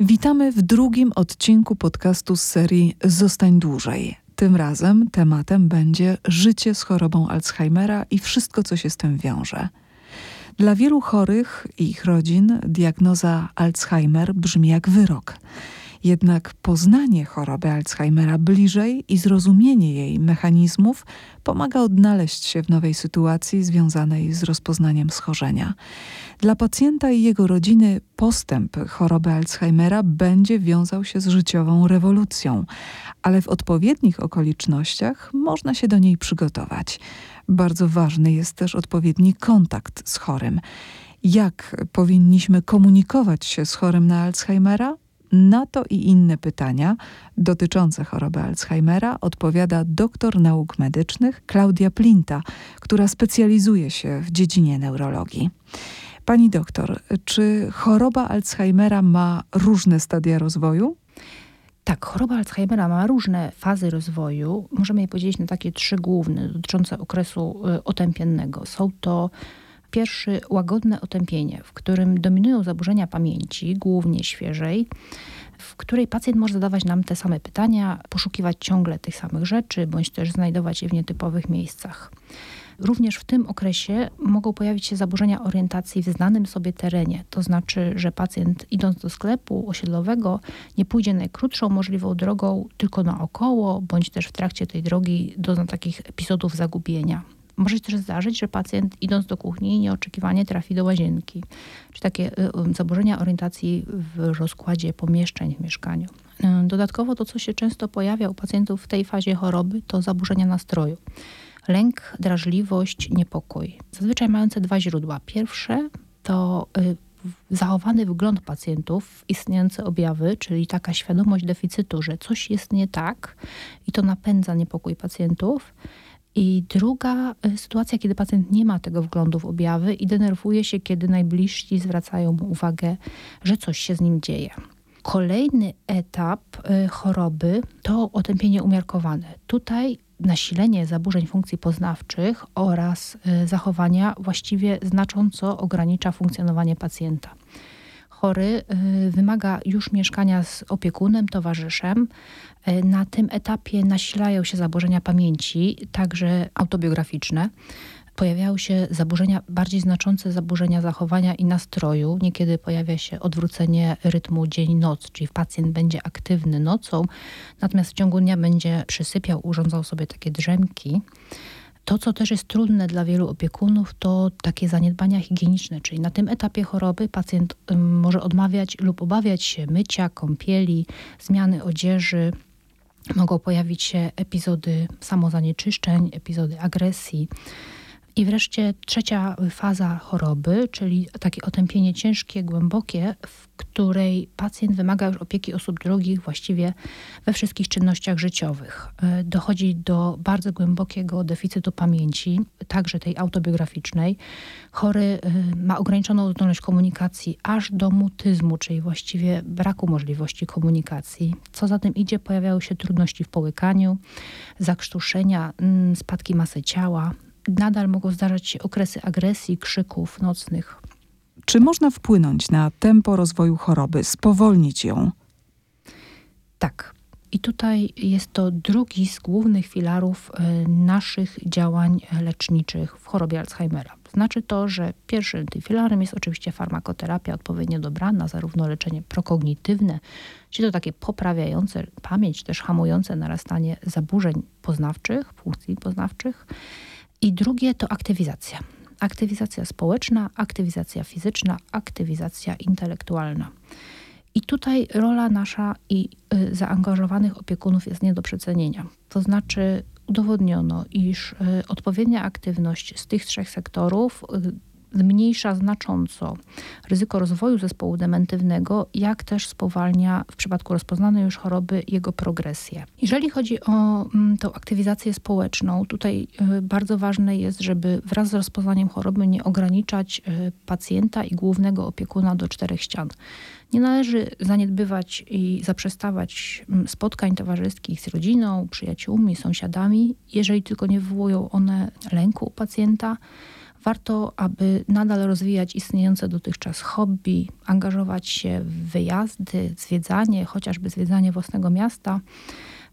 Witamy w drugim odcinku podcastu z serii Zostań dłużej. Tym razem tematem będzie życie z chorobą Alzheimera i wszystko, co się z tym wiąże. Dla wielu chorych i ich rodzin diagnoza Alzheimer brzmi jak wyrok. Jednak poznanie choroby Alzheimera bliżej i zrozumienie jej mechanizmów pomaga odnaleźć się w nowej sytuacji związanej z rozpoznaniem schorzenia. Dla pacjenta i jego rodziny postęp choroby Alzheimera będzie wiązał się z życiową rewolucją, ale w odpowiednich okolicznościach można się do niej przygotować. Bardzo ważny jest też odpowiedni kontakt z chorym. Jak powinniśmy komunikować się z chorym na Alzheimera? Na to i inne pytania dotyczące choroby Alzheimera odpowiada doktor nauk medycznych Klaudia Plinta, która specjalizuje się w dziedzinie neurologii. Pani doktor, czy choroba Alzheimera ma różne stadia rozwoju? Tak, choroba Alzheimera ma różne fazy rozwoju. Możemy je podzielić na takie trzy główne, dotyczące okresu y, otępiennego. Są to pierwszy łagodne otępienie, w którym dominują zaburzenia pamięci, głównie świeżej, w której pacjent może zadawać nam te same pytania, poszukiwać ciągle tych samych rzeczy, bądź też znajdować je w nietypowych miejscach. Również w tym okresie mogą pojawić się zaburzenia orientacji w znanym sobie terenie. To znaczy, że pacjent idąc do sklepu osiedlowego nie pójdzie najkrótszą możliwą drogą, tylko naokoło, bądź też w trakcie tej drogi dozna takich epizodów zagubienia. Może się też zdarzyć, że pacjent idąc do kuchni nieoczekiwanie trafi do łazienki, czy takie y, y, zaburzenia orientacji w rozkładzie pomieszczeń w mieszkaniu. Y, dodatkowo to, co się często pojawia u pacjentów w tej fazie choroby, to zaburzenia nastroju. Lęk, drażliwość, niepokój. Zazwyczaj mające dwa źródła. Pierwsze to zachowany wygląd pacjentów, istniejące objawy, czyli taka świadomość deficytu, że coś jest nie tak i to napędza niepokój pacjentów. I druga y, sytuacja, kiedy pacjent nie ma tego wglądu w objawy i denerwuje się, kiedy najbliżsi zwracają mu uwagę, że coś się z nim dzieje. Kolejny etap y, choroby to otępienie umiarkowane. Tutaj nasilenie zaburzeń funkcji poznawczych oraz y, zachowania właściwie znacząco ogranicza funkcjonowanie pacjenta chory y, wymaga już mieszkania z opiekunem, towarzyszem. Y, na tym etapie nasilają się zaburzenia pamięci, także autobiograficzne. Pojawiają się zaburzenia, bardziej znaczące zaburzenia zachowania i nastroju. Niekiedy pojawia się odwrócenie rytmu dzień-noc, czyli pacjent będzie aktywny nocą, natomiast w ciągu dnia będzie przysypiał, urządzał sobie takie drzemki. To, co też jest trudne dla wielu opiekunów, to takie zaniedbania higieniczne, czyli na tym etapie choroby pacjent może odmawiać lub obawiać się mycia, kąpieli, zmiany odzieży. Mogą pojawić się epizody samozanieczyszczeń, epizody agresji. I wreszcie trzecia faza choroby, czyli takie otępienie ciężkie, głębokie, w której pacjent wymaga już opieki osób drugich właściwie we wszystkich czynnościach życiowych. E, dochodzi do bardzo głębokiego deficytu pamięci, także tej autobiograficznej. Chory e, ma ograniczoną zdolność komunikacji aż do mutyzmu, czyli właściwie braku możliwości komunikacji. Co za tym idzie, pojawiają się trudności w połykaniu, zakrztuszenia, mm, spadki masy ciała, nadal mogą zdarzać się okresy agresji, krzyków nocnych. Czy można wpłynąć na tempo rozwoju choroby, spowolnić ją? Tak. I tutaj jest to drugi z głównych filarów e, naszych działań leczniczych w chorobie Alzheimera. Znaczy to, że pierwszym tym filarem jest oczywiście farmakoterapia odpowiednio dobrana, zarówno leczenie prokognitywne, czyli to takie poprawiające pamięć, też hamujące narastanie zaburzeń poznawczych, funkcji poznawczych, i drugie to aktywizacja. Aktywizacja społeczna, aktywizacja fizyczna, aktywizacja intelektualna. I tutaj rola nasza i y, zaangażowanych opiekunów jest nie do przecenienia. To znaczy udowodniono, iż y, odpowiednia aktywność z tych trzech sektorów y, zmniejsza znacząco ryzyko rozwoju zespołu dementywnego, jak też spowalnia w przypadku rozpoznanej już choroby jego progresję. Jeżeli chodzi o mm, tą aktywizację społeczną, tutaj y, bardzo ważne jest, żeby wraz z rozpoznaniem choroby nie ograniczać y, pacjenta i głównego opiekuna do czterech ścian. Nie należy zaniedbywać i zaprzestawać mm, spotkań towarzyskich z rodziną, przyjaciółmi, sąsiadami, jeżeli tylko nie wywołują one lęku u pacjenta Warto, aby nadal rozwijać istniejące dotychczas hobby, angażować się w wyjazdy, zwiedzanie, chociażby zwiedzanie własnego miasta.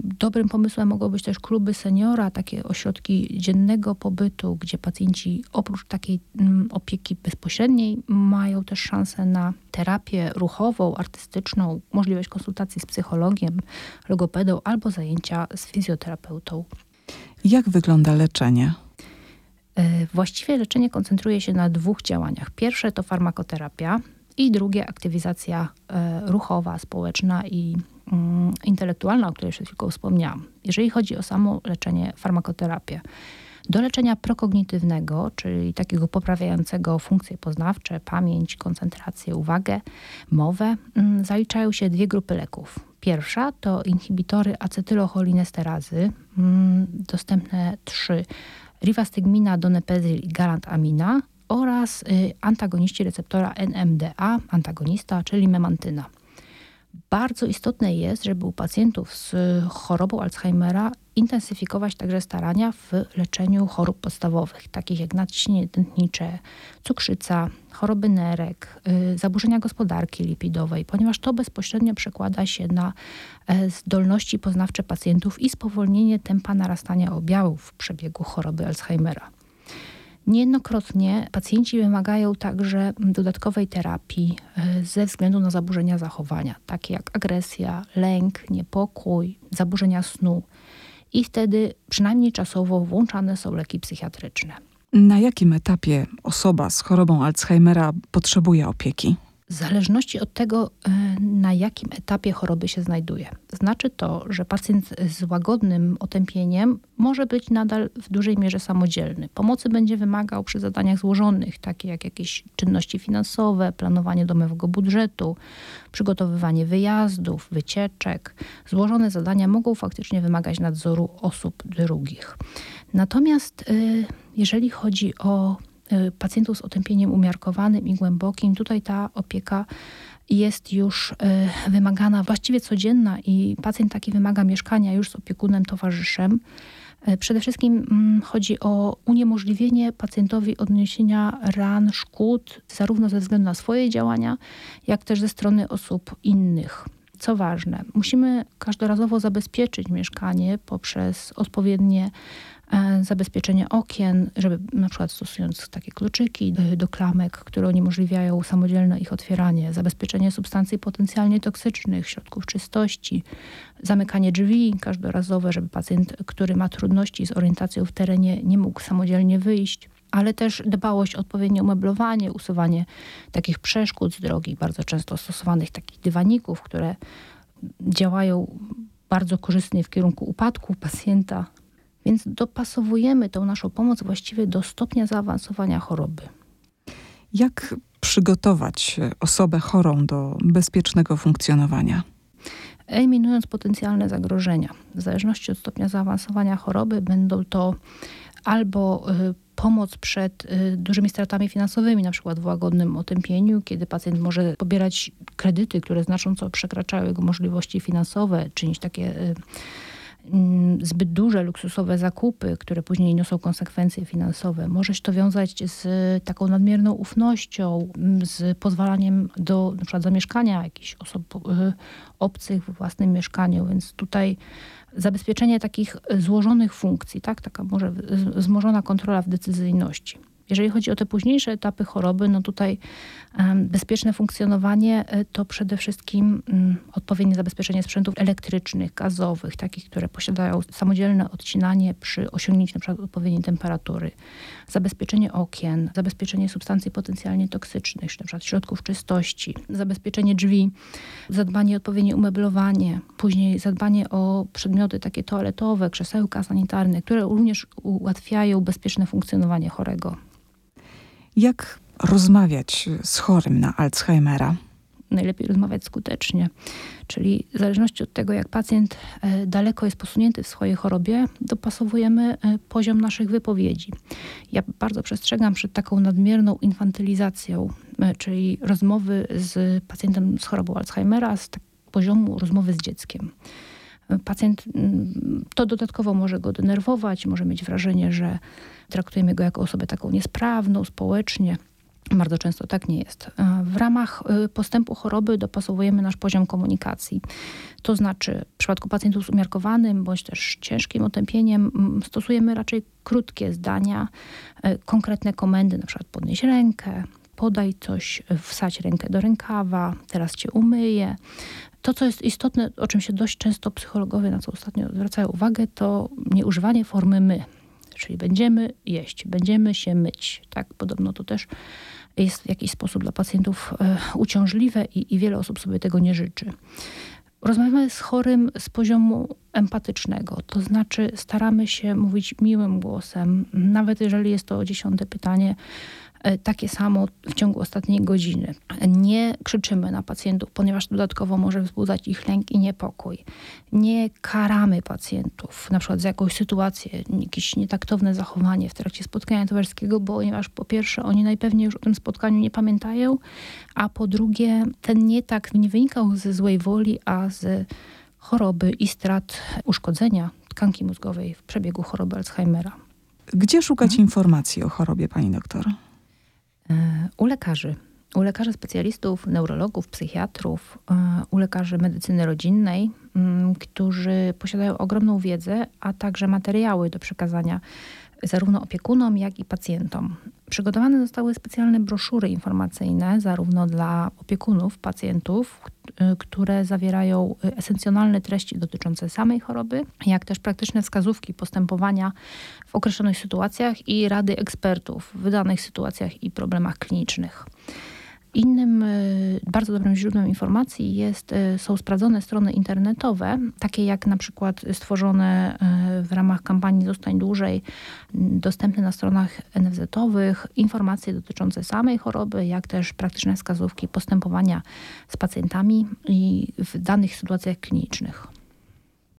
Dobrym pomysłem mogą być też kluby seniora, takie ośrodki dziennego pobytu, gdzie pacjenci oprócz takiej mm, opieki bezpośredniej mają też szansę na terapię ruchową, artystyczną, możliwość konsultacji z psychologiem, logopedą albo zajęcia z fizjoterapeutą. Jak wygląda leczenie? E, właściwie leczenie koncentruje się na dwóch działaniach. Pierwsze to farmakoterapia i drugie aktywizacja e, ruchowa, społeczna i mm, intelektualna, o której przed chwilą wspomniałam. Jeżeli chodzi o samo leczenie, farmakoterapię, do leczenia prokognitywnego, czyli takiego poprawiającego funkcje poznawcze, pamięć, koncentrację, uwagę, mowę, mm, zaliczają się dwie grupy leków. Pierwsza to inhibitory acetylocholinesterazy, mm, dostępne trzy rivastigmina, donepezil i galantamina oraz y, antagoniści receptora NMDA, antagonista, czyli memantyna. Bardzo istotne jest, żeby u pacjentów z chorobą Alzheimera intensyfikować także starania w leczeniu chorób podstawowych, takich jak nadciśnienie tętnicze, cukrzyca, choroby nerek, y, zaburzenia gospodarki lipidowej, ponieważ to bezpośrednio przekłada się na e, zdolności poznawcze pacjentów i spowolnienie tempa narastania objawów w przebiegu choroby Alzheimera. Niejednokrotnie pacjenci wymagają także dodatkowej terapii e, ze względu na zaburzenia zachowania, takie jak agresja, lęk, niepokój, zaburzenia snu. I wtedy przynajmniej czasowo włączane są leki psychiatryczne. Na jakim etapie osoba z chorobą Alzheimera potrzebuje opieki? W zależności od tego, e, na jakim etapie choroby się znajduje. Znaczy to, że pacjent z łagodnym otępieniem może być nadal w dużej mierze samodzielny. Pomocy będzie wymagał przy zadaniach złożonych, takie jak jakieś czynności finansowe, planowanie domowego budżetu, przygotowywanie wyjazdów, wycieczek. Złożone zadania mogą faktycznie wymagać nadzoru osób drugich. Natomiast e, jeżeli chodzi o pacjentów z otępieniem umiarkowanym i głębokim, tutaj ta opieka jest już y, wymagana, właściwie codzienna i pacjent taki wymaga mieszkania już z opiekunem, towarzyszem. Y, przede wszystkim mm, chodzi o uniemożliwienie pacjentowi odniesienia ran, szkód, zarówno ze względu na swoje działania, jak też ze strony osób innych. Co ważne, musimy każdorazowo zabezpieczyć mieszkanie poprzez odpowiednie E, zabezpieczenie okien, żeby na przykład stosując takie kluczyki do, do klamek, które uniemożliwiają samodzielne ich otwieranie, zabezpieczenie substancji potencjalnie toksycznych, środków czystości, zamykanie drzwi każdorazowe, żeby pacjent, który ma trudności z orientacją w terenie, nie mógł samodzielnie wyjść ale też dbałość o odpowiednie umeblowanie, usuwanie takich przeszkód z drogi, bardzo często stosowanych takich dywaników, które działają bardzo korzystnie w kierunku upadku pacjenta, więc dopasowujemy tą naszą pomoc właściwie do stopnia zaawansowania choroby. Jak przygotować osobę chorą do bezpiecznego funkcjonowania? Eliminując potencjalne zagrożenia. W zależności od stopnia zaawansowania choroby będą to albo y, pomoc przed y, dużymi stratami finansowymi, na przykład w łagodnym otępieniu, kiedy pacjent może pobierać kredyty, które znacząco przekraczają jego możliwości finansowe, czynić takie y, zbyt duże, luksusowe zakupy, które później niosą konsekwencje finansowe. Może się to wiązać z taką nadmierną ufnością, mm, z pozwalaniem do na przykład zamieszkania jakichś osób y, obcych w własnym mieszkaniu, więc tutaj zabezpieczenie takich złożonych funkcji, tak? taka może wzmożona kontrola w decyzyjności. Jeżeli chodzi o te późniejsze etapy choroby, no tutaj bezpieczne funkcjonowanie e, to przede wszystkim mm, odpowiednie zabezpieczenie sprzętów elektrycznych, gazowych, takich, które posiadają samodzielne odcinanie przy osiągnięciu przykład odpowiedniej temperatury, zabezpieczenie okien, zabezpieczenie substancji potencjalnie toksycznych, przykład środków czystości, zabezpieczenie drzwi, zadbanie o odpowiednie umeblowanie, później zadbanie o przedmioty takie toaletowe, krzesełka sanitarne, które również ułatwiają bezpieczne funkcjonowanie chorego. Jak rozmawiać z chorym na Alzheimera? Najlepiej rozmawiać skutecznie, czyli w zależności od tego, jak pacjent e, daleko jest posunięty w swojej chorobie, dopasowujemy e, poziom naszych wypowiedzi. Ja bardzo przestrzegam przed taką nadmierną infantylizacją, e, czyli rozmowy z pacjentem z chorobą Alzheimera z poziomu rozmowy z dzieckiem Pacjent mm, to dodatkowo może go denerwować, może mieć wrażenie, że traktujemy go jako osobę taką niesprawną społecznie. Bardzo często tak nie jest. W ramach y, postępu choroby dopasowujemy nasz poziom komunikacji. To znaczy, w przypadku pacjentów z umiarkowanym bądź też ciężkim otępieniem, stosujemy raczej krótkie zdania, y, konkretne komendy, na przykład podnieś rękę, podaj coś, wsadź rękę do rękawa, teraz cię umyję. To, co jest istotne, o czym się dość często psychologowie na co ostatnio zwracają uwagę, to nieużywanie formy my. Czyli będziemy jeść, będziemy się myć. Tak, podobno to też jest w jakiś sposób dla pacjentów e, uciążliwe i, i wiele osób sobie tego nie życzy. Rozmawiamy z chorym z poziomu empatycznego, to znaczy staramy się mówić miłym głosem, nawet jeżeli jest to dziesiąte pytanie, takie samo w ciągu ostatniej godziny. Nie krzyczymy na pacjentów, ponieważ dodatkowo może wzbudzać ich lęk i niepokój. Nie karamy pacjentów, na przykład za jakąś sytuację, jakieś nietaktowne zachowanie w trakcie spotkania towarzyskiego, ponieważ po pierwsze oni najpewniej już o tym spotkaniu nie pamiętają, a po drugie ten nietak nie wynikał ze złej woli, a z choroby i strat uszkodzenia tkanki mózgowej w przebiegu choroby Alzheimera. Gdzie szukać hmm. informacji o chorobie, pani doktor? E, u lekarzy. U lekarzy specjalistów, neurologów, psychiatrów, e, u lekarzy medycyny rodzinnej, mm, którzy posiadają ogromną wiedzę, a także materiały do przekazania zarówno opiekunom, jak i pacjentom. Przygotowane zostały specjalne broszury informacyjne, zarówno dla opiekunów, pacjentów, które zawierają esencjonalne treści dotyczące samej choroby, jak też praktyczne wskazówki postępowania w określonych sytuacjach i rady ekspertów w wydanych sytuacjach i problemach klinicznych. Innym e, bardzo dobrym źródłem informacji jest, e, są sprawdzone strony internetowe, takie jak na przykład stworzone e, w ramach kampanii Zostań Dłużej, dostępne na stronach NFZ-owych, informacje dotyczące samej choroby, jak też praktyczne wskazówki postępowania z pacjentami i w danych sytuacjach klinicznych.